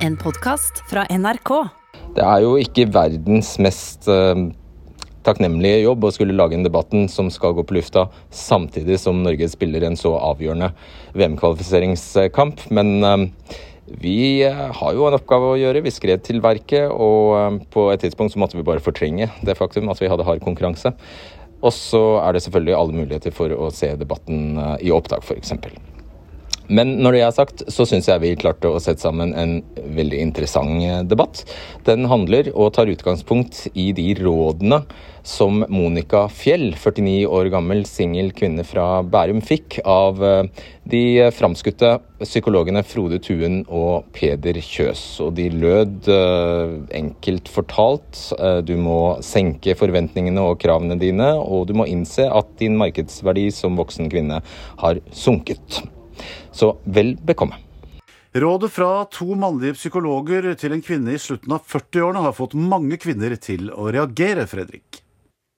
En podkast fra NRK. Det er jo ikke verdens mest uh, takknemlige jobb å skulle lage en debatten som skal gå på lufta samtidig som Norge spiller en så avgjørende VM-kvalifiseringskamp. Men uh, vi uh, har jo en oppgave å gjøre. Vi skred til verket, og på et tidspunkt så måtte vi bare fortrenge det faktum at vi hadde hard konkurranse. Og så er det selvfølgelig alle muligheter for å se debatten i opptak, f.eks. Men når det er sagt, så syns jeg vi klarte å sette sammen en veldig interessant eh, debatt. Den handler og tar utgangspunkt i de rådene som Monica Fjell, 49 år gammel singel kvinne fra Bærum, fikk av eh, de framskutte psykologene Frode Tuen og Peder Kjøs. Og de lød eh, enkelt fortalt du må senke forventningene og kravene dine, og du må innse at din markedsverdi som voksen kvinne har sunket. Så vel bekomme. Rådet fra to mannlige psykologer til en kvinne i slutten av 40-årene har fått mange kvinner til å reagere, Fredrik.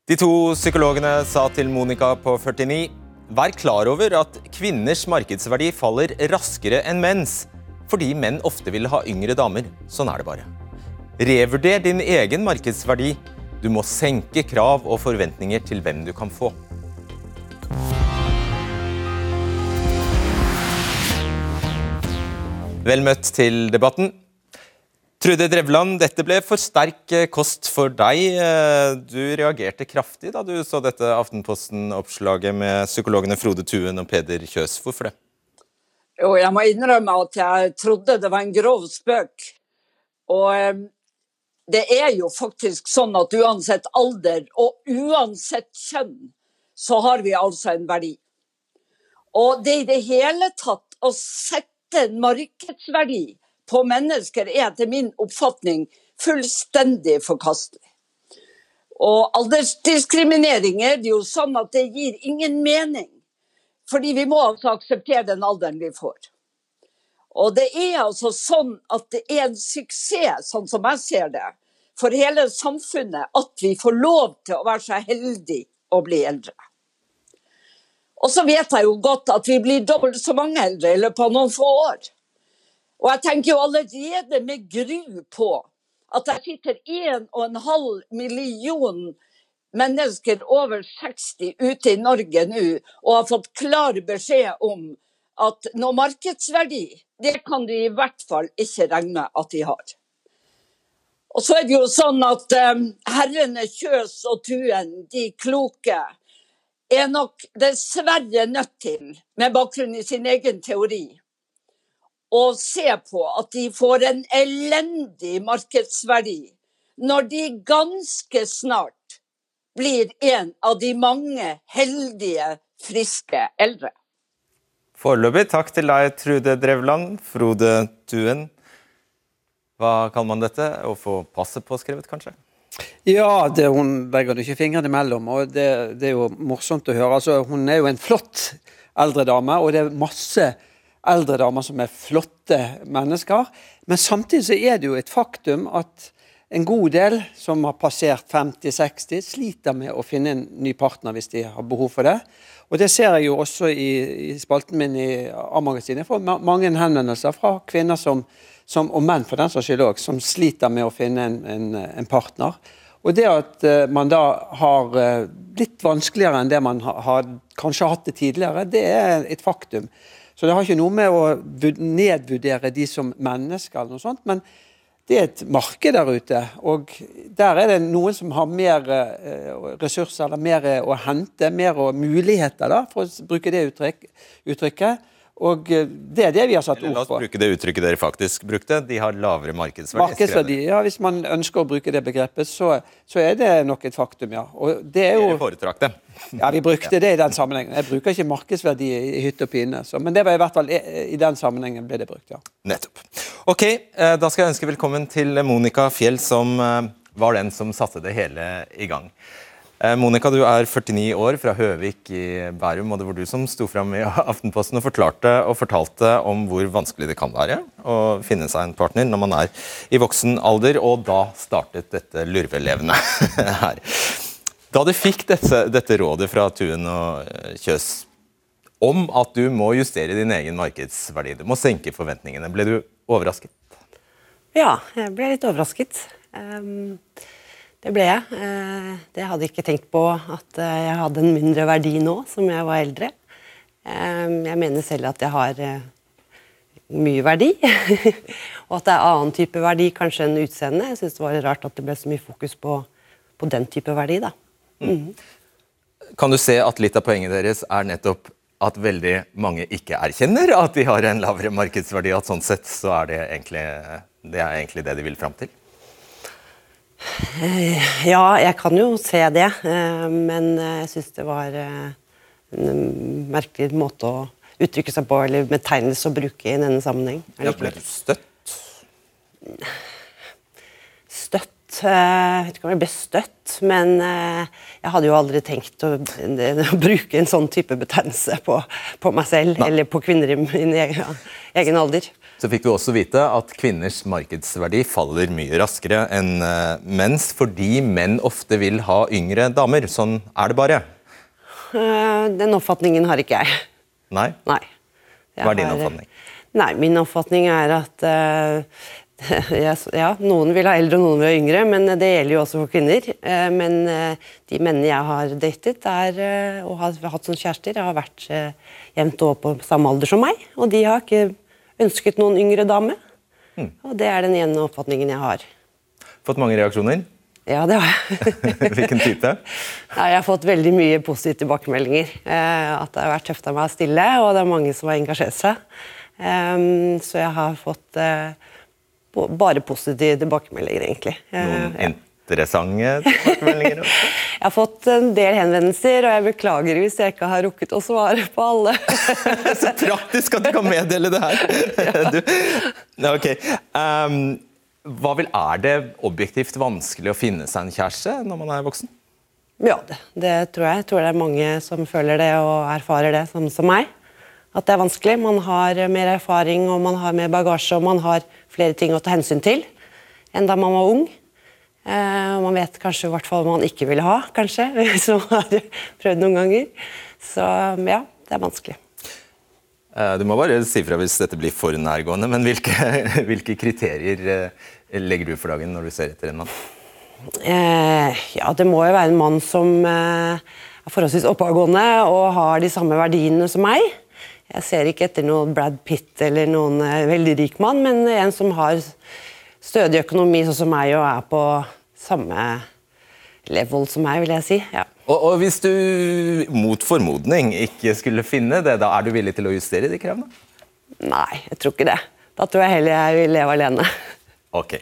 De to psykologene sa til Monica på 49 Vær klar over at kvinners markedsverdi faller raskere enn menns, fordi menn ofte vil ha yngre damer. Sånn er det bare. Revurder din egen markedsverdi. Du må senke krav og forventninger til hvem du kan få. Vel møtt til debatten. Trude Drevland, dette ble for sterk eh, kost for deg. Eh, du reagerte kraftig da du så dette Aftenposten-oppslaget med psykologene Frode Tuen og Peder Kjøs. Hvorfor det? Jo, jeg må innrømme at jeg trodde det var en grov spøk. Og eh, det er jo faktisk sånn at uansett alder og uansett kjønn, så har vi altså en verdi. Og det i det hele tatt å sette markedsverdi på mennesker er etter min oppfatning fullstendig forkastelig. Og aldersdiskriminering er det jo sånn at det gir ingen mening. Fordi vi må altså akseptere den alderen vi får. Og det er altså sånn at det er en suksess, sånn som jeg ser det, for hele samfunnet at vi får lov til å være så heldige å bli eldre. Og så vet jeg jo godt at vi blir dobbelt så mange eldre i løpet av noen få år. Og jeg tenker jo allerede med gru på at det sitter 1,5 million mennesker over 60 ute i Norge nå og har fått klar beskjed om at noe markedsverdi, det kan de i hvert fall ikke regne at de har. Og så er det jo sånn at um, herrene Kjøs og Tuen, de kloke, er nok dessverre nødt til, med bakgrunn i sin egen teori, å se på at de får en elendig markedsverdi når de ganske snart blir en av de mange heldige, friske eldre. Foreløpig takk til deg, Trude Drevland. Frode Tuen, hva kaller man dette? Å få passet påskrevet, kanskje? Ja, det, hun legger ikke fingrene imellom, og det, det, er jo morsomt å høre. Altså, hun er jo en flott eldre dame, og det er masse eldre damer som er flotte mennesker. Men samtidig så er det jo et faktum at en god del som har passert 50-60, sliter med å finne en ny partner hvis de har behov for det. Og Det ser jeg jo også i, i spalten min i A-magasinet. Jeg får mange henvendelser fra kvinner som som, og menn for den saks skyld òg, som sliter med å finne en, en, en partner. Og det at uh, man da har blitt litt vanskeligere enn det man har, kanskje hatt det tidligere, det er et faktum. Så det har ikke noe med å nedvurdere de som mennesker, eller noe sånt, men det er et marked der ute. Og der er det noen som har mer uh, ressurser, eller mer å hente, mer muligheter, da, for å bruke det uttrykk, uttrykket. Og eh, Det er det vi har satt ord på. La oss bruke det uttrykket dere faktisk brukte. De har lavere markedsverdi. Markedsverdi, ja, Hvis man ønsker å bruke det begrepet, så, så er det nok et faktum, ja. Og det er jo... Dere foretrakk det. Ja, vi brukte det i den sammenhengen. Jeg bruker ikke markedsverdi i hytte og pine, så, men det var i hvert fall i den sammenhengen ble det brukt, ja. Nettopp. Ok, eh, da skal jeg ønske velkommen til Monica Fjell, som eh, var den som satte det hele i gang. Eh, Monica, du er 49 år, fra Høvik i Bærum. og Det var du som sto fram i Aftenposten og forklarte og fortalte om hvor vanskelig det kan være å finne seg en partner når man er i voksen alder. Og da startet dette lurvelevende her. Da du fikk dette, dette rådet fra Tuen og eh, Kjøs om at du må justere din egen markedsverdi, du må senke forventningene, ble du overrasket? Ja, jeg ble litt overrasket. Um, det ble jeg. Uh, det hadde jeg ikke tenkt på at uh, jeg hadde en mindre verdi nå som jeg var eldre. Um, jeg mener selv at jeg har mye verdi. og at det er annen type verdi kanskje enn utseende. Jeg syns det var rart at det ble så mye fokus på, på den type verdi. da. Mm. Kan du se at litt av poenget deres er nettopp at veldig mange ikke erkjenner at de har en lavere markedsverdi, at sånn sett så er det egentlig det, er egentlig det de vil fram til? Eh, ja, jeg kan jo se det, eh, men jeg syns det var eh, en merkelig måte å uttrykke seg på, eller betegnelse å bruke i denne sammenheng. Ja, ble du støtt? Støtt Jeg vet ikke om jeg ble støtt, men jeg hadde jo aldri tenkt å bruke en sånn type betegnelse på, på meg selv, Nei. eller på kvinner i min egen, egen alder. Så fikk du også vite at kvinners markedsverdi faller mye raskere enn eh, menns, fordi menn ofte vil ha yngre damer. Sånn er det bare. Eh, den oppfatningen har ikke jeg. Nei? Nei. Hva er din oppfatning? Nei, Min oppfatning er at uh, ja, noen vil ha eldre og noen vil ha yngre, men det gjelder jo også for kvinner. Uh, men uh, de mennene jeg har datet er, og har hatt som kjærester, har vært jevnt over på samme alder som meg. Og de har ikke ønsket noen yngre dame. Mm. Og det er den ene oppfatningen jeg har. Fått mange reaksjoner? Ja, det har jeg. Hvilken type? Ja, jeg har fått veldig mye positive tilbakemeldinger. Eh, at det har vært tøft av meg å stille, og det er mange som har engasjert seg. Um, så jeg har fått eh, bare positive tilbakemeldinger, egentlig. Noen uh, interessante tilbakemeldinger? Jeg har fått en del henvendelser, og jeg beklager hvis jeg ikke har rukket å svare på alle. Så praktisk at du kan meddele det her! Du, ok. Um, hva vil, er det objektivt vanskelig å finne seg en kjæreste når man er voksen? Ja, det, det tror jeg. Jeg tror det er mange som føler det og erfarer det, som, som meg. At det er vanskelig. Man har mer erfaring og man har mer bagasje og man har flere ting å ta hensyn til enn da man var ung. Uh, man vet kanskje i hvert fall hva man ikke vil ha, kanskje, hvis man har prøvd noen ganger. Så ja, det er vanskelig. Uh, du må bare si fra hvis dette blir for nærgående, men hvilke, hvilke kriterier uh, legger du for dagen når du ser etter en mann? ja, det må jo være en mann som er forholdsvis oppadgående og har de samme verdiene som meg. Jeg ser ikke etter noen Brad Pitt eller noen veldig rik mann, men en som har stødig økonomi sånn som meg og er på samme level som meg, vil jeg si. Ja. Og, og, hvis du mot formodning ikke skulle finne det, da er du villig til å justere de kravene? Nei, jeg tror ikke det. Da tror jeg heller jeg vil leve alene. Ok.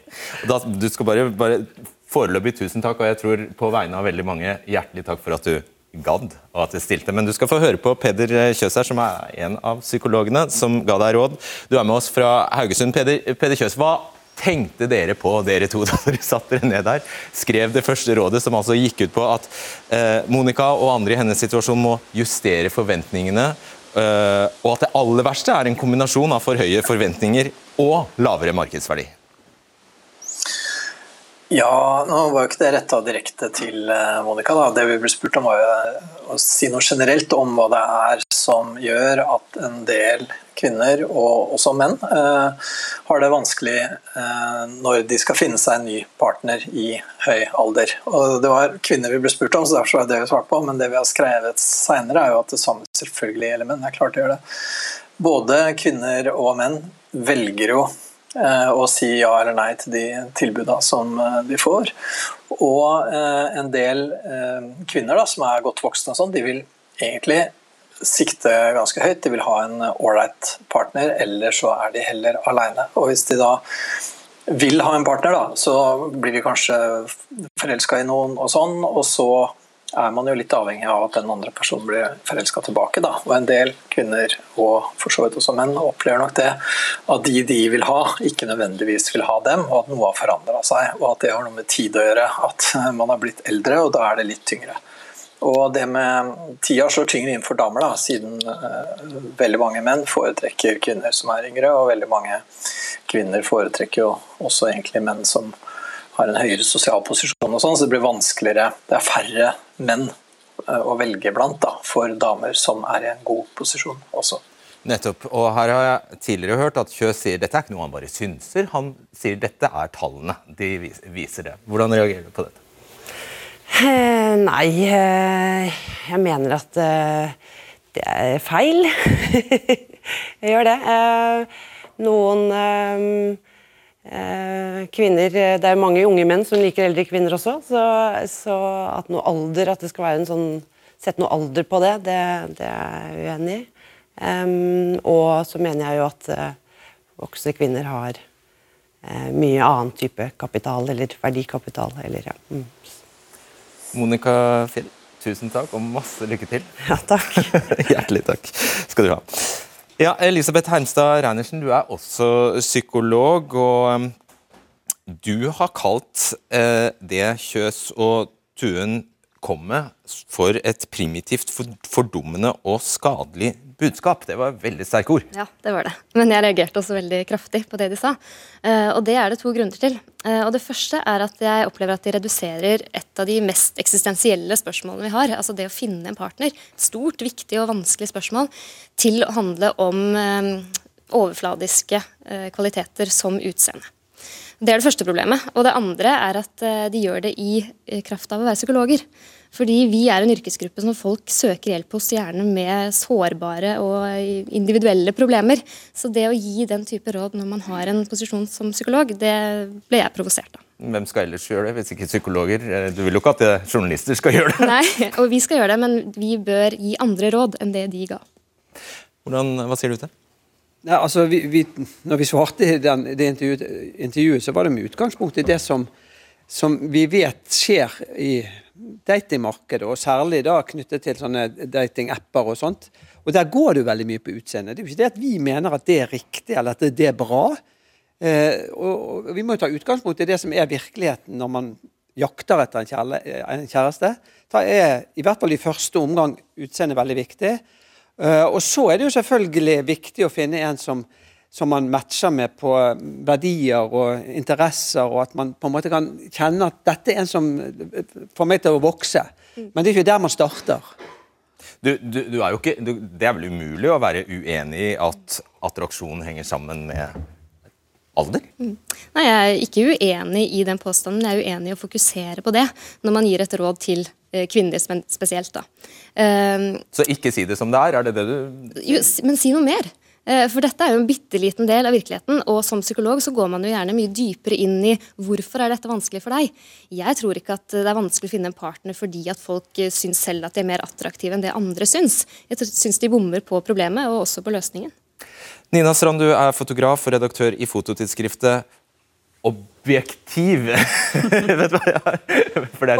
Da, du skal bare, bare Foreløpig tusen takk, og jeg tror på vegne av veldig mange hjertelig takk for at du gadd og at du stilte. Men du skal få høre på Peder Kjøs her, som er en av psykologene som ga deg råd. Du er med oss fra Haugesund. Peder, Peder Kjøs, hva tenkte dere på, dere to, da dere satt dere ned der? Skrev det første rådet, som altså gikk ut på at eh, Monica og andre i hennes situasjon må justere forventningene, eh, og at det aller verste er en kombinasjon av for høye forventninger og lavere markedsverdi. Ja, nå var jo ikke det retta direkte til eh, Monica. Da. Det vi ble spurt om, var jo å si noe generelt om hva det er som gjør at en del kvinner, og også menn, eh, har det vanskelig eh, når de skal finne seg en ny partner i høy alder. Og Det var kvinner vi ble spurt om, så derfor var det vi svarte på. Men det vi har skrevet seinere, er jo at det samme selvfølgelig gjelder menn. Det er klart det gjør det. Både kvinner og menn velger jo Eh, og si ja eller nei til de tilbudene som eh, de får. Og en del kvinner da, som er godt voksne, sånn, de vil egentlig sikte ganske høyt. De vil ha en ålreit partner, eller så er de heller aleine. Og hvis de da vil ha en partner, da, så blir de kanskje forelska i noen og sånn, og så er man jo litt avhengig av at den andre personen blir forelska tilbake. Da. Og en del kvinner, og for så vidt også menn, opplever nok det. At de de vil ha, ikke nødvendigvis vil ha dem, og at noe har forandra seg. Og at det har noe med tid å gjøre. At man har blitt eldre, og da er det litt tyngre. Og det med Tida slår tyngre inn for damer, da, siden uh, veldig mange menn foretrekker kvinner som er yngre, og veldig mange kvinner foretrekker jo også egentlig menn som har en høyere sosial posisjon, og sånn, så det blir vanskeligere. Det er færre menn uh, å velge blant da, for damer som er i en god posisjon også. Nettopp. Og her har jeg tidligere hørt at Kjøs sier dette er ikke noe han bare synser, han sier dette er tallene. De viser det. Hvordan reagerer du på dette? Eh, nei, eh, jeg mener at eh, det er feil. jeg gjør det. Noen kvinner Det er mange unge menn som liker eldre kvinner også, så, at noe alder, at det skal være en sånn Sette noe alder på det, det, det er jeg uenig i. Og så mener jeg jo at voksne kvinner har mye annen type kapital, eller verdikapital, eller ja. Mm. Monica Fjell, tusen takk og masse lykke til. Ja, takk. Hjertelig takk skal du ha. Ja, Elisabeth Hermstad Reinersen, du er også psykolog, og um, du har kalt eh, det Kjøs og Tuen kom med for et primitivt, for, fordummende og skadelig budskap. Det var veldig sterke ord. Ja, det var det. Men jeg reagerte også veldig kraftig på det de sa. Eh, og det er det to grunner til. Eh, og Det første er at jeg opplever at de reduserer et av de mest eksistensielle spørsmålene vi har. Altså det å finne en partner. Stort, viktig og vanskelig spørsmål. Til å handle om eh, overfladiske kvaliteter som utseende. Det er det første problemet. Og det andre er at eh, de gjør det i eh, kraft av å være psykologer. Fordi vi er en yrkesgruppe som folk søker hjelp hos, gjerne med sårbare og individuelle problemer. Så det å gi den type råd når man har en posisjon som psykolog, det ble jeg provosert av. Hvem skal ellers gjøre det, hvis ikke psykologer? Eh, Du vil jo ikke at eh, journalister skal gjøre det. Nei, og vi skal gjøre det, men vi bør gi andre råd enn det de ga. Hvordan, hva sier du til det? Ja, altså, vi, vi, når vi svarte den, det intervjuet, intervjuet, så var det med utgangspunkt i det som, som vi vet skjer i datingmarkedet, og særlig da knyttet til sånne datingapper og sånt. Og der går det jo veldig mye på utseendet. Det er jo ikke det at vi mener at det er riktig, eller at det er bra. Eh, og, og vi må jo ta utgangspunkt i det som er virkeligheten når man jakter etter en, kjæreste. Da er i hvert fall i første omgang utseendet veldig viktig. Eh, og så er det jo selvfølgelig viktig å finne en som, som man matcher med på verdier og interesser, og at man på en måte kan kjenne at dette er en som får meg til å vokse. Men det er ikke der man starter. Du, du, du er jo ikke, du, det er vel umulig å være uenig i at attraksjon henger sammen med alder? Nei, Jeg er ikke uenig i den påstanden, jeg er uenig i å fokusere på det når man gir et råd til eh, kvinner spesielt. da. Eh, Så ikke si det som det er, er det det du jo, men si noe mer. Eh, For dette er jo en bitte liten del av virkeligheten, og som psykolog så går man jo gjerne mye dypere inn i hvorfor er dette vanskelig for deg. Jeg tror ikke at det er vanskelig å finne en partner fordi at folk eh, syns selv at de er mer attraktive enn det andre syns. Jeg syns de bommer på problemet, og også på løsningen. Nina Strand, du er fotograf og redaktør i fototidsskriftet Objektiv. Vet du hva jeg har?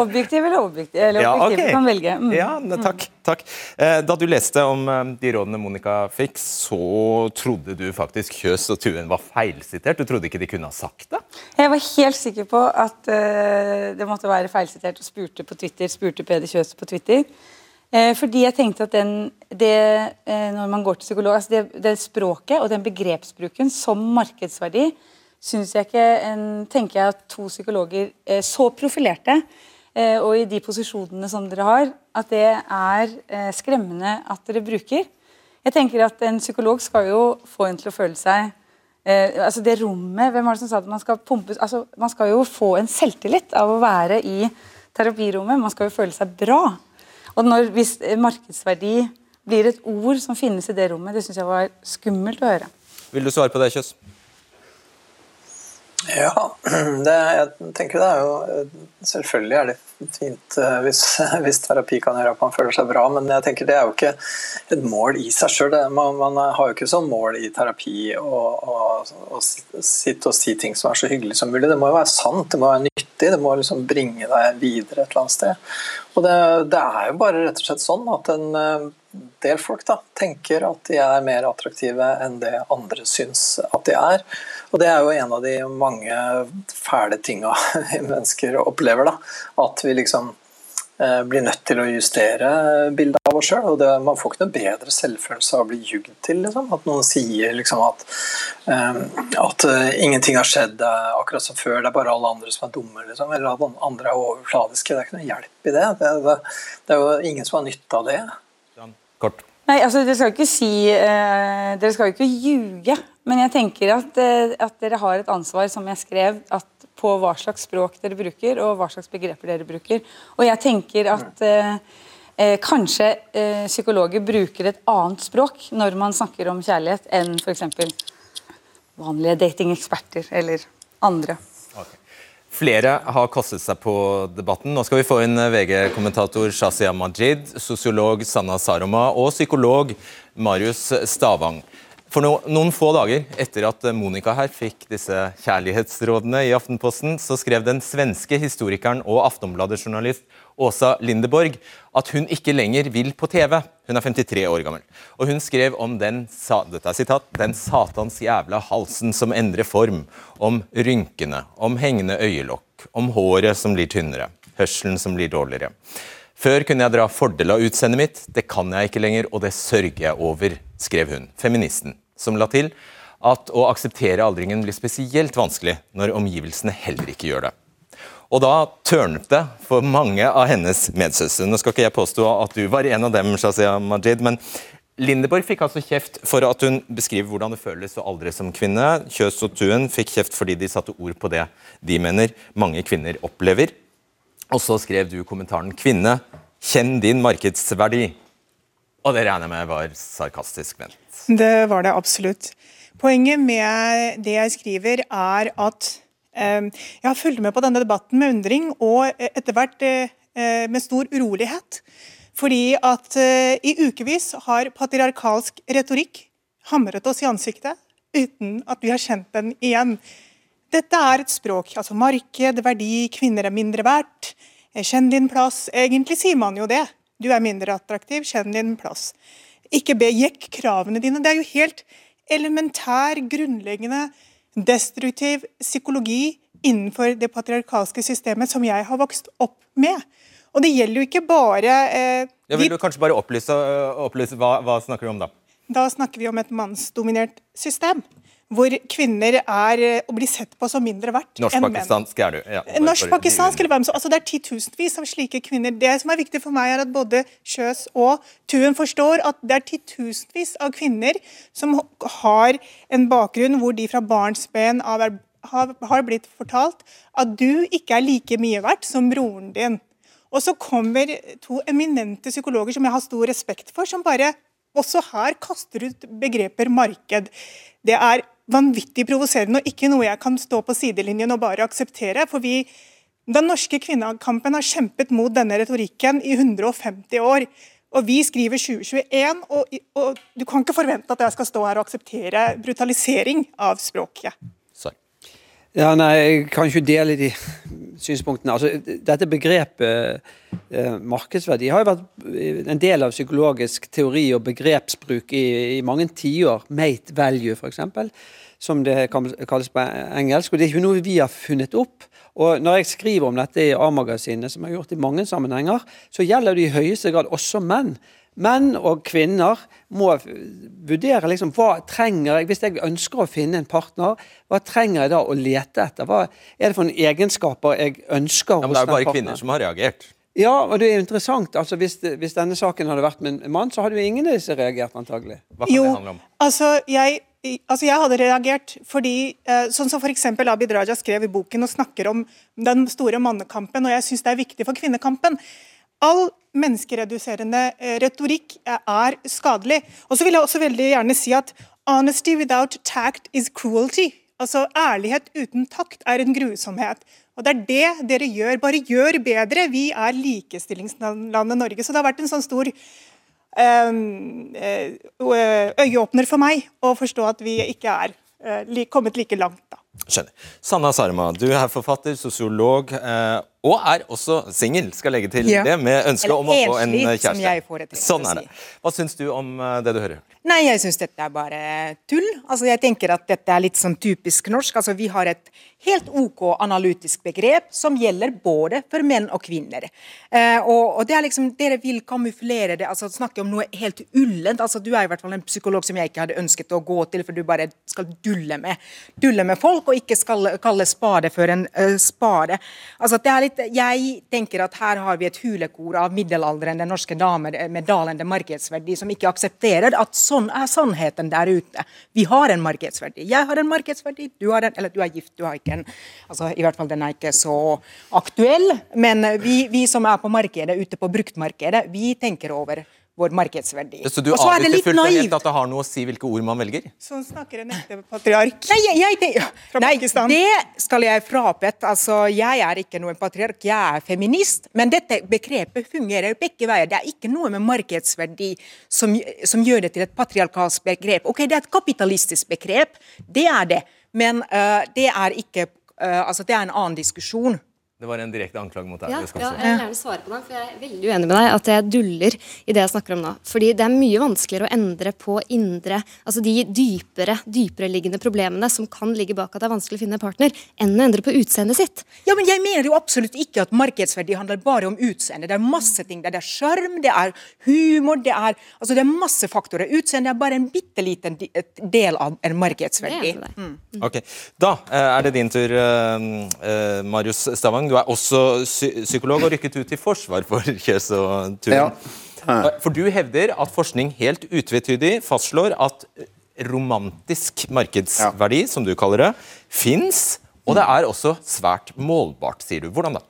Objektiv eller objektiv? Eller Ja, objektiv, ok. du kan velge. Mm. Ja, ne, takk. takk. Eh, Da du leste om eh, de rådene Monica fikk, så trodde du faktisk Kjøs og Tuen var feilsitert? Du trodde ikke de kunne ha sagt det? Jeg var helt sikker på at eh, det måtte være feilsitert, og spurte på Twitter, spurte Peder Kjøs på Twitter. Eh, fordi jeg tenkte at den, det, eh, når man går til psykolog, altså det, det språket og den begrepsbruken som markedsverdi, synes jeg ikke en, tenker jeg at to psykologer eh, så profilerte og i de posisjonene som dere har, at det er skremmende at dere bruker. Jeg tenker at En psykolog skal jo få en til å føle seg altså Det rommet Hvem var det som sa at man skal pumpes altså Man skal jo få en selvtillit av å være i terapirommet. Man skal jo føle seg bra. Og når, Hvis markedsverdi blir et ord som finnes i det rommet, det syns jeg var skummelt å høre. Vil du svare på det, Kjøs? Ja, det, jeg tenker det er jo eh, Selvfølgelig er det fint eh, hvis, hvis terapi kan gjøre at man føler seg bra, men jeg tenker det er jo ikke et mål i seg sjøl. Man, man har jo ikke som mål i terapi å, sitte og si ting som er så hyggelig som mulig. Det må jo være sant, det må være nyttig, det må liksom bringe deg videre et eller annet sted. Og det, det er jo bare rett og slett sånn at en eh, del folk da, tenker at de er mer attraktive enn det andre syns at de er. Og det er jo en av de mange fæle tinga mennesker opplever. da, At vi liksom eh, blir nødt til å justere bildet av oss sjøl. Og man får ikke noe bedre selvfølelse av å bli jugd til. Liksom. At noen sier liksom at, eh, at uh, ingenting har skjedd det er akkurat som før, det er bare alle andre som er dumme. Liksom. Eller at andre er overfladiske. Det er ikke noe hjelp i det. Det, det, det er jo ingen som har nytte av det. Kort. Nei, altså Dere skal jo ikke si eh, Dere skal jo ikke ljuge. Men jeg tenker at, eh, at, dere har et ansvar, som jeg skrev, at, på hva slags språk dere bruker, og hva slags begreper dere bruker. Og jeg tenker at eh, eh kanskje eh, psykologer bruker et annet språk når man snakker om kjærlighet, enn f.eks. vanlige datingeksperter eller andre. Flere har kastet seg på debatten. Nå skal vi få inn VG-kommentator Shazia Majid, sosiolog Sanna Saroma og psykolog Marius Stavang. For noen få dager etter at Monica her fikk disse kjærlighetsrådene i Aftenposten, så skrev den svenske historikeren og Aftonbladet-journalist Åsa Lindeborg at hun ikke lenger vil på TV. Hun er 53 år gammel. Og hun skrev om den, sitat, den satans jævla halsen som endrer form, om rynkene, om hengende øyelokk, om håret som blir tynnere, hørselen som blir dårligere. Før kunne jeg dra fordel av utseendet mitt, det kan jeg ikke lenger, og det sørger jeg over, skrev hun, feministen, som la til at å akseptere aldringen blir spesielt vanskelig når omgivelsene heller ikke gjør det. Og da tørnet det for mange av hennes medsøstre. Nå skal ikke jeg påstå at du var en av dem, Shazia Majid, men Lindeborg fikk altså kjeft for at hun beskriver hvordan det føles å aldre som kvinne. Kjøs og Tuen fikk kjeft fordi de satte ord på det de mener mange kvinner opplever. Og så skrev du kommentaren 'Kvinne, kjenn din markedsverdi'. Og det regner jeg med var sarkastisk ment? Det var det absolutt. Poenget med det jeg skriver, er at eh, jeg har fulgt med på denne debatten med undring, og etter hvert eh, med stor urolighet. Fordi at eh, i ukevis har patriarkalsk retorikk hamret oss i ansiktet uten at vi har kjent den igjen. Dette er et språk. altså Marked, verdi, kvinner er mindre verdt. Eh, kjenn din plass. Egentlig sier man jo det. Du er mindre attraktiv, kjenn din plass. Ikke be jekk kravene dine. Det er jo helt elementær, grunnleggende, destruktiv psykologi innenfor det patriarkalske systemet som jeg har vokst opp med. Og det gjelder jo ikke bare eh, Jeg Vil du kanskje bare opplyse, opplyse hva, hva snakker du om da? Da snakker vi om et mannsdominert system hvor kvinner er og eh, blir sett på som mindre verdt enn menn. Norsk-pakistansk er du. Ja, Norsk-pakistansk eller hvem som altså Det er titusenvis av slike kvinner. Det som er viktig for meg, er at både Kjøs og Tuen forstår at det er titusenvis av kvinner som har en bakgrunn hvor de fra barnsben av er, har, har blitt fortalt at du ikke er like mye verdt som broren din. Og så kommer to eminente psykologer som jeg har stor respekt for, som bare også her kaster ut begreper marked. Det er vanvittig provoserende og ikke noe jeg kan stå på sidelinjen og bare akseptere. for vi den norske kvinnekampen har kjempet mot denne retorikken i 150 år. Og Vi skriver 2021, og, og, du kan ikke forvente at jeg skal stå her og akseptere brutalisering av språket. Ja, nei, Jeg kan ikke dele de synspunktene. Altså, dette begrepet eh, markedsverdi har jo vært en del av psykologisk teori og begrepsbruk i, i mange tiår. Mate value, f.eks., som det kalles på engelsk. og Det er ikke noe vi har funnet opp. Og Når jeg skriver om dette i A-magasinet, som jeg har gjort i mange sammenhenger, så gjelder det i høyeste grad også menn. Menn og kvinner må vurdere liksom, hva trenger jeg hvis jeg ønsker å finne en partner. Hva trenger jeg da å lete etter? Hva er det for noen egenskaper jeg ønsker hos den partneren? Det er jo bare kvinner som har reagert. Ja, og det er interessant. Altså, hvis, hvis, denne saken hadde vært med en mann, så hadde jo ingen av disse reagert, antagelig. Hva kan jo, det handle om? Altså, jeg Altså jeg hadde reagert fordi, eh, sånn som f.eks. Abid Raja skrev i boken og snakker om den store mannekampen, og jeg syns det er viktig for kvinnekampen. All menneskereduserende eh, retorikk eh, er skadelig. Og så vil jeg også veldig gjerne si at honesty without tact is cruelty. Altså ærlighet uten takt er en grusomhet. Og det er det dere gjør. Bare gjør bedre. Vi er likestillingslandet Norge. Så det har vært en sånn stor eh, øyeåpner for meg å forstå at vi ikke er kommet like langt. da. Skjønner. Sanna Sarma, du er forfatter, sosiolog og er også singel, skal legge til ja. det, med ønske om å få en kjæreste. Sånn er det. Hva syns du om det du hører? Nei, jeg syns dette er bare tull. Altså, jeg tenker at dette er litt sånn typisk norsk. Altså, vi har et helt OK analytisk begrep som gjelder både for menn og kvinner. Eh, og, og, det er liksom, Dere vil kamuflere det, altså snakke om noe helt ullent. Altså, du er i hvert fall en psykolog som jeg ikke hadde ønsket å gå til, for du bare skal dulle med, dulle med folk og ikke skal kalle spade for en uh, spade. Altså, det er litt jeg, jeg, tenker at her har vi et hulekor av middelaldrende norske damer med dalende markedsverdi som ikke aksepterer at sånn er sannheten der ute. Vi har en markedsverdi. Jeg har en markedsverdi, du har en Eller du er gift, du har ikke en altså I hvert fall den er ikke så aktuell. Men vi, vi som er på markedet, ute på bruktmarkedet, vi tenker over vår markedsverdi. Så du Og så er det avviser fullt og helt at det har noe å si hvilke ord man velger? Sånn snakker en ekte patriark Nei, jeg, jeg fra nei, Pakistan. det skal jeg frabedt. Altså, jeg er ikke noen patriark, jeg er feminist. Men dette begrepet fungerer begge veier. Det er ikke noe med markedsverdi som, som gjør det til et patriarkalsk begrep. Ok, det er et kapitalistisk begrep, det er det. Men uh, det er ikke uh, Altså, det er en annen diskusjon. Det var en direkte anklage mot deg. Ja, ja, jeg vil gjerne svare på den, for jeg er veldig uenig med deg at jeg duller i det jeg snakker om nå. Fordi det er mye vanskeligere å endre på indre, altså de dypere, dypere liggende problemene som kan ligge bak at det er vanskelig å finne en partner, enn å endre på utseendet sitt. Ja, men Jeg mener jo absolutt ikke at markedsverdi handler bare om utseende. Det er masse ting. Det er sjarm, det er humor, det er altså det er masse faktorer. Utseende er bare en bitte liten del av en markedsverdi. Er Mm. Ok, Da eh, er det din tur, eh, eh, Marius Stavang. Du er også psykolog og rykket ut i forsvar for Kjøs og Turen. Ja. For du hevder at forskning helt utvetydig fastslår at romantisk markedsverdi, som du kaller det, fins. Og det er også svært målbart, sier du. Hvordan da?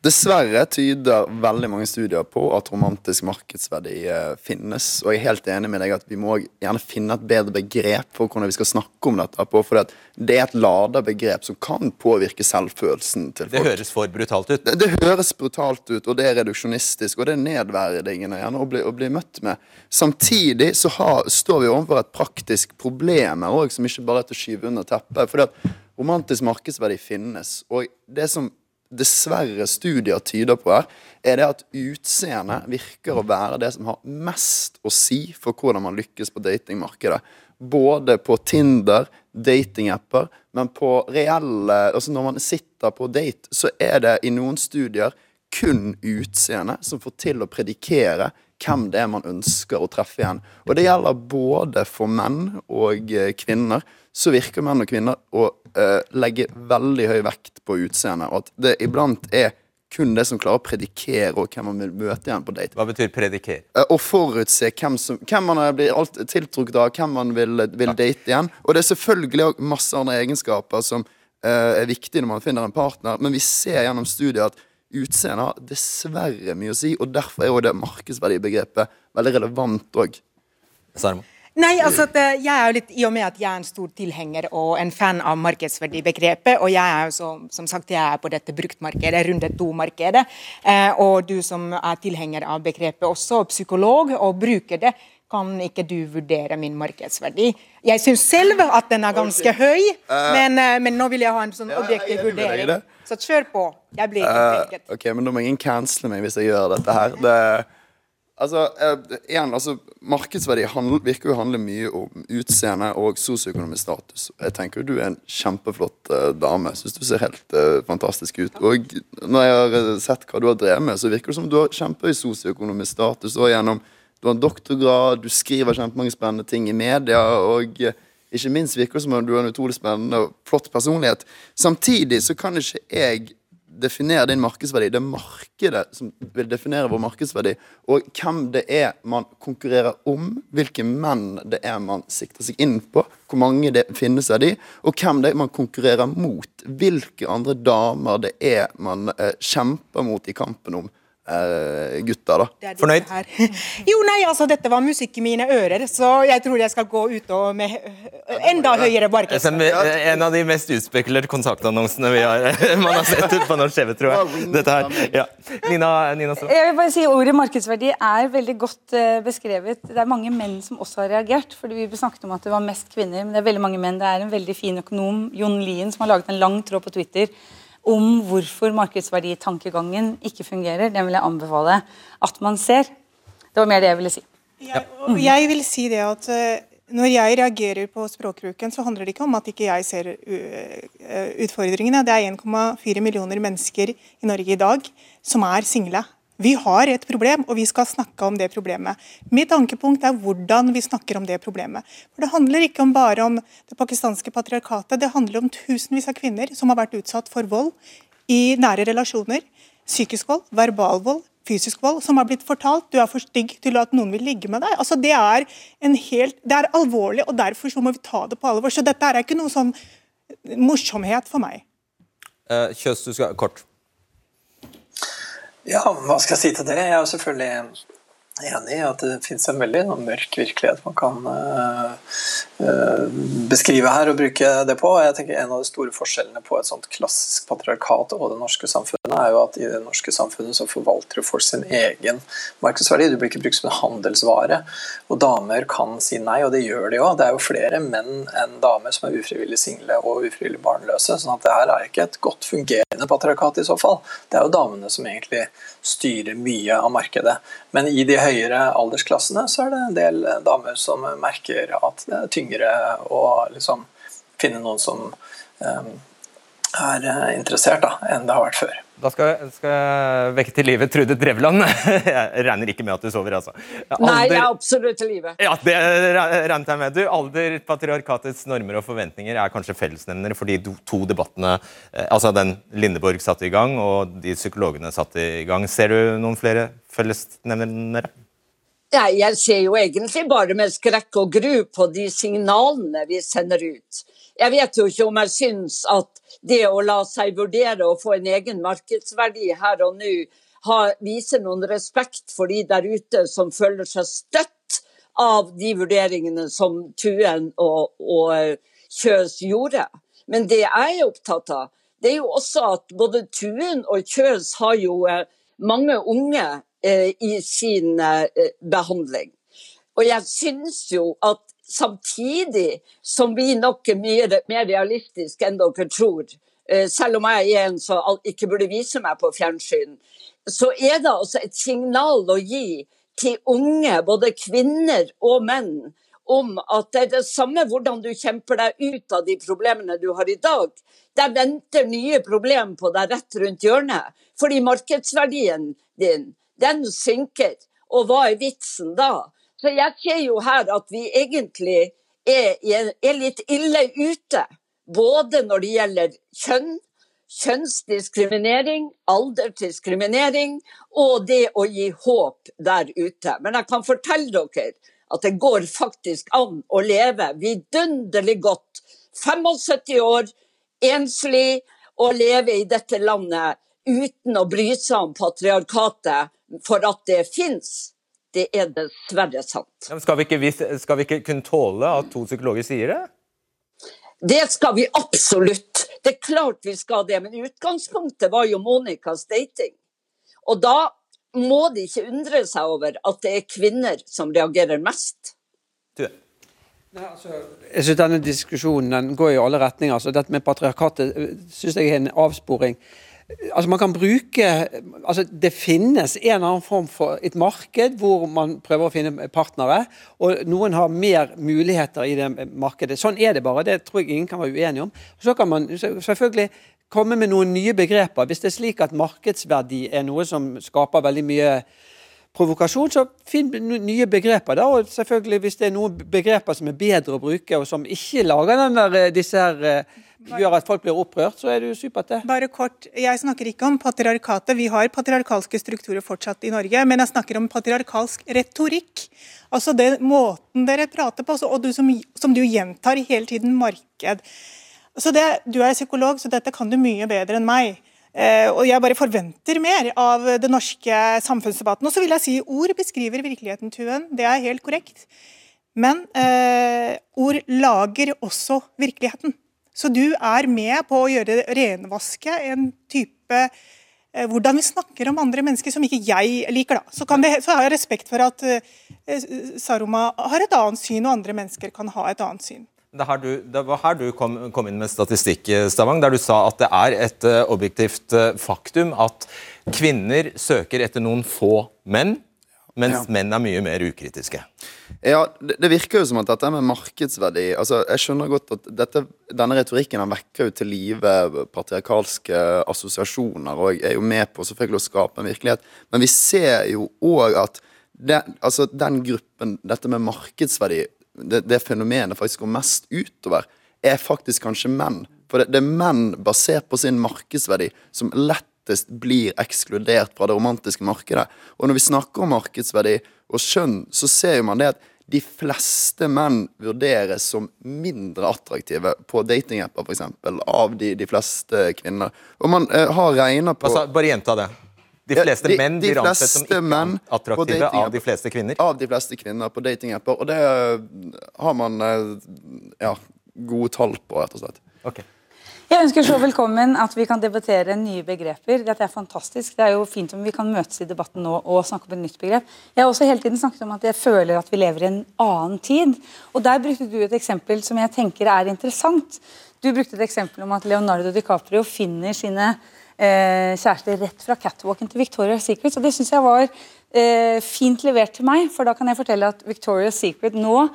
Dessverre tyder veldig mange studier på at romantisk markedsverdi eh, finnes. Og jeg er helt enig med deg at vi må gjerne finne et bedre begrep for hvordan vi skal snakke om dette. på, For det er et lada begrep som kan påvirke selvfølelsen til folk. Det høres for brutalt ut. Det, det høres brutalt ut, og det er reduksjonistisk, og det er nedverdigende gjerne å bli, å bli møtt med. Samtidig så har, står vi overfor et praktisk problem her òg, som ikke bare er til å skyve under teppet. For romantisk markedsverdi finnes. Og det som dessverre studier tyder på her, er det at utseendet virker å være det som har mest å si for hvordan man lykkes på datingmarkedet. Både på Tinder, datingapper, men på reelle Altså når man sitter på date, så er det i noen studier kun utseendet som får til å predikere hvem det er man ønsker å treffe igjen. Og det gjelder både for menn og eh, kvinner. Så virker menn og kvinner å eh, legge veldig høy vekt på utseendet, og at det iblant er kun det som klarer å predikere og hvem man vil møte igjen på date. Hva betyr predikere? Eh, Å forutse hvem, som, hvem man blir alt tiltrukket av, hvem man vil, vil date igjen. Og det er selvfølgelig også masse andre egenskaper som eh, er viktige når man finner en partner, men vi ser gjennom studiet at utseende har dessverre mye å si, og derfor er jo det markedsverdibegrepet veldig relevant òg. Nei, altså at, eh, jeg er jo litt, I og med at jeg er en stor tilhenger og en fan av markedsverdibegrepet, og jeg er jo som, som sagt jeg er på dette bruktmarkedet, runde to-markedet, eh, og du som er tilhenger av begrepet også, psykolog, og bruker det, kan ikke du vurdere min markedsverdi? Jeg syns selv at den er ganske høy, men, eh, men nå vil jeg ha en sånn objektiv vurdering. Så kjør på. Jeg blir ikke Eh, preget. ok, men da må ingen cancele meg hvis jeg gjør dette her. Det, altså, uh, igjen, altså, markedsverdi handler, virker jo å handle mye om utseende og sosioøkonomisk status. Jeg tenker jo du er en kjempeflott uh, dame. Syns du ser helt eh, fantastisk ut. Og når jeg har eh, sett hva du har drevet med, så virker det som du har kjempehøy sosioøkonomisk status. Og gjennom du har en doktorgrad, du skriver kjempemange spennende ting i media. og eh, ikke minst virker det som om du har en utrolig spennende og flott personlighet. Samtidig så kan ikke jeg definere din markedsverdi. Det er markedet som vil definere vår markedsverdi. Og hvem det er man konkurrerer om, hvilke menn det er man sikter seg inn på, hvor mange det finnes av de, og hvem det er man konkurrerer mot. Hvilke andre damer det er man eh, kjemper mot i kampen om eh, gutter, da. Det disse. Jo, nei, altså, dette var musikk i mine ører, så jeg tror jeg skal gå ut og med enda høyere eh, en av de mest utspekulerte kontaktannonsene vi har, man har sett på norsk TV, tror jeg. Dette her. Ja. Nina, Nina Strand. Jeg vil bare si Ordet markedsverdi er veldig godt eh, beskrevet. Det er mange menn som også har reagert. fordi Vi snakket om at det var mest kvinner, men det er veldig mange menn. Det er en veldig fin økonom, Jon Lien, som har laget en lang tråd på Twitter om hvorfor markedsverditankegangen ikke fungerer. Den vil jeg anbefale at man ser. Det var mer det jeg ville si. Jeg, jeg vil si det at eh, når jeg reagerer på språkbruken, så handler det ikke om at ikke jeg ser uh, utfordringene. Det er 1,4 millioner mennesker i Norge i dag som er single. Vi har et problem, og vi skal snakke om det problemet. Mitt ankepunkt er hvordan vi snakker om det problemet. For Det handler ikke om bare om det pakistanske patriarkatet, det handler om tusenvis av kvinner som har vært utsatt for vold i nære relasjoner. Psykisk vold, verbal vold, fysisk vold, som har blitt fortalt du er for stygg til at noen vil ligge med deg. Altså, det, er helt, det er alvorlig, og derfor så må vi ta det på alvor. Så dette er ikke noe sånn morsomhet for meg. Eh, Kjøs, du skal kort. Ja, hva skal jeg si til det? Jeg er selvfølgelig enig i at det finnes en veldig mørk virkelighet man kan uh, beskrive her og bruke det på. Jeg tenker En av de store forskjellene på et sånt klassisk patriarkat og det norske samfunnet er jo at i det norske samfunnet så forvalter folk sin egen markedsverdi. Du blir ikke brukt som en handelsvare. Og damer kan si nei, og det gjør de òg. Det er jo flere menn enn damer som er ufrivillig single og ufrivillig barnløse. sånn at det her er ikke et godt fungerende patriarkat i så fall. Det er jo damene som egentlig styrer mye av markedet. Men i de høyere aldersklassene så er det en del damer som merker at det er tyngre å liksom finne noen som um, er interessert, da, enn det har vært før. Da skal, skal jeg vekke til live Trude Drevland. Jeg regner ikke med at du sover, altså. Alder... Nei, jeg er absolutt til live. Ja, det regnet jeg med. Du, alder, patriarkatets normer og forventninger er kanskje fellesnevnere for de to debattene altså den Lindeborg satte i gang, og de psykologene satte i gang. Ser du noen flere fellesnevnere? Ja, jeg ser jo egentlig bare med skrekk og gru på de signalene vi sender ut. Jeg vet jo ikke om jeg syns at det å la seg vurdere og få en egen markedsverdi her og nå, viser noen respekt for de der ute som føler seg støtt av de vurderingene som Tuen og, og Kjøs gjorde. Men det jeg er opptatt av, det er jo også at både Tuen og Kjøs har jo mange unge eh, i sin eh, behandling. Og jeg syns jo at samtidig som vi nok er mye mer realistiske enn dere tror, eh, selv om jeg er en som ikke burde vise meg på fjernsyn, så er det altså et signal å gi til unge, både kvinner og menn, om at det er det samme hvordan du kjemper deg ut av de problemene du har i dag. Der venter nye problemer på deg rett rundt hjørnet. Fordi markedsverdien din, den synker. Og hva er vitsen da? Så jeg ser jo her at vi egentlig er, er litt ille ute. Både når det gjelder kjønn, kjønnsdiskriminering, aldersdiskriminering og det å gi håp der ute. Men jeg kan fortelle dere at det går faktisk an å leve vidunderlig godt 75 år, enslig, og leve i dette landet uten å bry seg om patriarkatet for at det fins. Det er dessverre sant. Ja, skal, vi ikke, skal, vi ikke, kunne tåle at to psykologer sier det? Det skal vi absolutt. Det er klart vi skal det, men utgangspunktet var jo Monicas dating. Og da må de ikke undre seg over at det er kvinner som reagerer mest. Du. Nei, altså, jeg synes Denne diskusjonen den går i alle retninger. Altså, dette med patriarkatet eh, synes jeg er en avsporing. Altså man kan bruke altså Det finnes en eller annen form for et marked hvor man prøver å finne partnere. og Noen har mer muligheter i det markedet. Sånn er det bare. Det tror jeg ingen kan være uenige om. Så kan man selvfølgelig komme med noen nye begreper. Hvis det er slik at markedsverdi er noe som skaper veldig mye provokasjon, så finn nye begreper. da, og selvfølgelig Hvis det er noen begreper som er bedre å bruke, og som ikke lager den der, eh, disse her eh, gjør at folk blir opprørt, så er det jo supert, det. Bare kort, Jeg snakker ikke om patriarkatet. Vi har patriarkalske strukturer fortsatt i Norge. Men jeg snakker om patriarkalsk retorikk. Altså den måten dere prater på, og du, som, som du gjentar hele tiden marked. Så det, Du er psykolog, så dette kan du mye bedre enn meg. Eh, og Jeg bare forventer mer av den norske samfunnsdebatten. Og så vil jeg si Ord beskriver virkeligheten, Tuen. Det er helt korrekt. Men eh, ord lager også virkeligheten. Så du er med på å gjøre renvaske en type eh, hvordan vi snakker om andre mennesker som ikke jeg liker. da. Så, det, så har jeg respekt for at eh, Saroma har et annet syn, og andre mennesker kan ha et annet syn. Det, var her du kom, kom, inn med statistikk, Stavang, der du sa at det er et objektivt faktum at kvinner søker etter noen få menn, mens ja. menn er mye mer ukritiske. Ja, det, det, virker jo som at dette med markedsverdi altså Jeg skjønner godt at dette, denne retorikken vekker jo til live patriarkalske assosiasjoner og er jo med på selvfølgelig å skape en virkelighet. Men vi ser jo òg at det, altså den gruppen, dette med markedsverdi, det, det fenomenet faktisk går mest utover, er faktisk kanskje menn. For det, det er menn basert på sin markedsverdi som lettest blir ekskludert fra det romantiske markedet. Og når vi snakker om markedsverdi og skjønn, så ser man det at de fleste menn vurderes som mindre attraktive på datingapper, f.eks., av de, de fleste kvinner. Og man eh, har regna på Altså, bare gjenta det. De Ja, fleste de- menn blir ansett som ikke attraktive av de fleste kvinner. Av de fleste kvinner på datingapper. Og det eh, har man eh, ja, gode tall på, rett og slett. Jeg ønsker så velkommen at vi kan debattere nye begreper. Dette er fantastisk. Det er jo fint om vi kan møtes i debatten nå og snakke om et nytt begrep. Jeg har også hele tiden snakket om at jeg føler at vi lever i en annen tid. Og Der brukte du et eksempel som jeg tenker er interessant. Du brukte et eksempel om at Leonardo DiCaprio finner sine eh, kjærester rett fra catwalken til Victoria's Secret. Og det synes jeg var eh, fint levert til meg, for da kan jeg fortelle at Victoria's Secret nå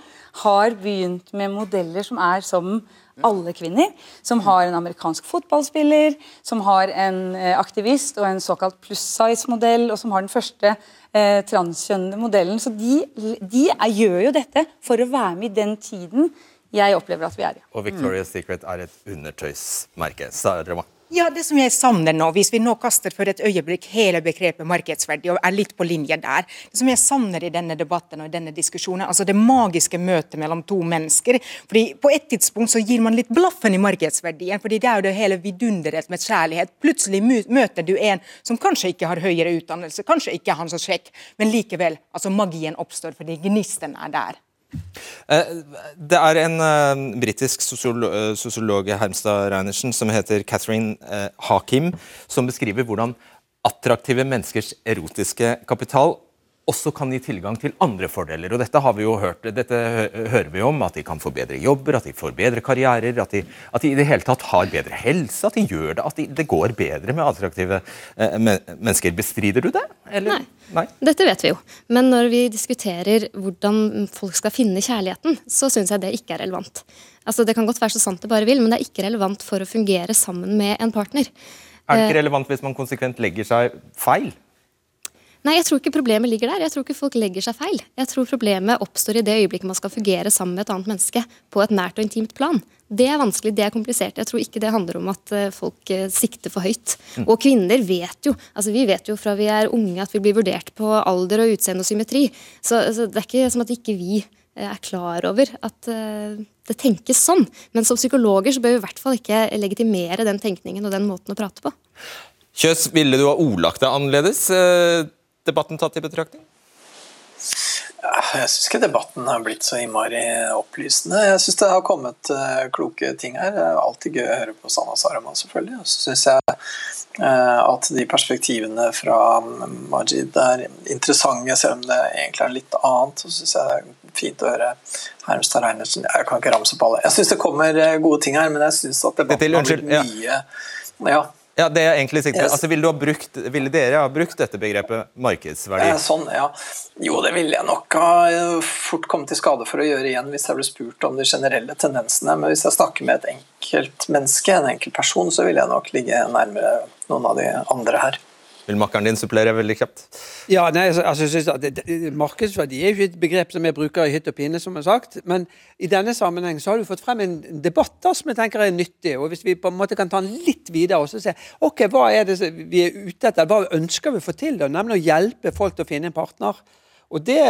har begynt med modeller som er som alle kvinner. Som har en amerikansk fotballspiller, som har en eh, aktivist og en såkalt pluss size-modell, og som har den første eh, transkjønnede modellen. Så de, de er, gjør jo dette for å være med i den tiden jeg opplever at vi er i. Og Victoria's Secret er et undertøysmerke. Sara. Ja, det som jeg savner nå, Hvis vi nå kaster for et øyeblikk hele begrepet markedsverdi og er litt på linje der Det som jeg savner i denne debatten og i denne diskusjonen, altså det magiske møtet mellom to mennesker. fordi På et tidspunkt så gir man litt blaffen i markedsverdien. fordi Det er jo det hele vidunderet med kjærlighet. Plutselig møter du en som kanskje ikke har høyere utdannelse, kanskje ikke er han så kjekk, men likevel, altså magien oppstår fordi gnisten er der. Eh, Det er en uh, britisk eh, sosiolog Hermstad Reinersen som heter Catherine uh, Hakim, som beskriver hvordan attraktive menneskers erotiske kapital også kan gi tilgang til andre fordeler. og Dette har vi jo hørt, dette hører vi om, at de kan få bedre jobber, at de får bedre karrierer, at de, at de i det hele tatt har bedre helse, at de gjør det, at de, det går bedre med attraktive eh, mennesker. Bestrider du det? Eller? Nei. Dette vet vi jo. Men når vi diskuterer hvordan folk skal finne kjærligheten, så syns jeg det ikke er relevant. Altså Det kan godt være så sant det bare vil, men det er ikke relevant for å fungere sammen med en partner. Er det Eh, ikke relevant hvis man konsekvent legger seg feil? Nei, jeg tror ikke problemet ligger der. Jeg tror ikke folk legger seg feil. Jeg tror problemet oppstår i det øyeblikket man skal fungere sammen med et annet menneske på et nært og intimt plan. Det er vanskelig, det er komplisert. Jeg tror ikke det handler om at eh, folk eh, sikter for høyt. Mm. Og kvinner vet jo altså vi vet jo fra vi er unge at vi blir vurdert på alder og utseende og symmetri. Så, så det er ikke som at ikke vi eh, er klar over at det tenkes sånn. Men som psykologer så bør vi i hvert fall ikke legitimere den tenkningen og den måten å prate på. Kjøs, ville du ha ordlagt deg annerledes? Debatten tatt i betraktning? Jeg syns ikke debatten har blitt så innmari opplysende. Jeg syns det har kommet eh, kloke ting her. Det er alltid gøy å høre på Sanna Saraman, selvfølgelig. Og så syns jeg eh, at de perspektivene fra Majid er interessante, selv om det egentlig er litt annet. Så syns jeg det er fint å høre Hermstad Reinertsen Jeg kan ikke ramse opp alle. Jeg syns det kommer eh, gode ting her, men jeg syns at debatten har blitt mye ja, Ja, det er egentlig sikkert. Altså, ville, du ha brukt, ville dere ha brukt dette begrepet markedsverdi? Ja, Sånn, ja. Jo, det ville jeg nok ha eh, fort kommet til skade for å gjøre igjen hvis jeg ble spurt om de generelle tendensene. Men hvis jeg snakker med et enkelt menneske, en enkelt person, så ville jeg nok ligge nærmere noen av de andre her. Vil makkeren din supplere veldig kjapt? Ja, nei, altså, altså, jeg synes at det, Markedsverdi er jo ikke et begrep som jeg bruker i hytt og pine, som jeg har sagt. Men i denne sammenheng så har du fått frem en debatt da, som jeg tenker er nyttig. og Hvis vi på en måte kan ta den litt videre og se ok, hva er det vi er ute etter, hva ønsker vi å få til? da, Nemlig å hjelpe folk til å finne en partner. Og det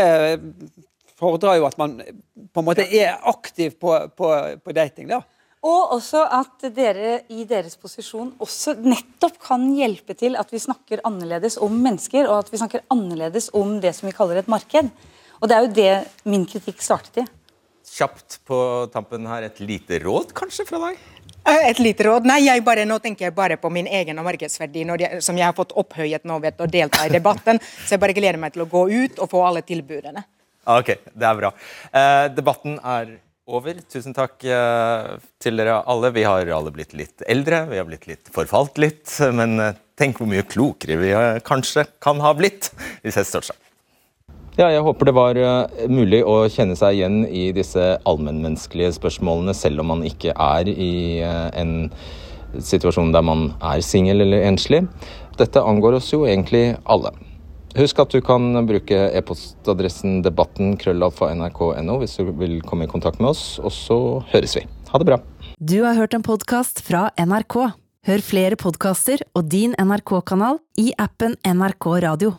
fordrer jo at man på en måte er aktiv på, på, på dating. da. Og også at dere i deres posisjon også nettopp kan hjelpe til at vi snakker annerledes om mennesker, og at vi snakker annerledes om det som vi kaller et marked. Og det er jo det min kritikk startet i. Kjapt på tampen her, et lite råd kanskje fra deg? Eh, Et lite råd? Nei, jeg bare, nå tenker jeg bare på min egen markedsverdi når jeg, som jeg har fått opphøyet nå ved å delta i debatten. Så jeg bare gleder meg til å gå ut og få alle tilbudene. Ok, det er bra. Eh, debatten er over. Tusen takk eh, til dere alle. Vi har alle blitt litt eldre, vi har blitt litt forfalt litt. Men eh, tenk hvor mye klokere vi eh, kanskje kan ha blitt hvis jeg står sånn. Ja, jeg håper det var mulig å kjenne seg igjen i disse allmennmenneskelige spørsmålene, selv om man ikke er i en situasjon der man er singel eller enslig. Dette angår oss jo egentlig alle. Husk at du kan bruke e-postadressen debatten krøllalfa nrk.no hvis du vil komme i kontakt med oss, og så høres vi. Ha det bra. Du har hørt en podkast fra NRK. Hør flere podkaster og din NRK-kanal i appen NRK Radio.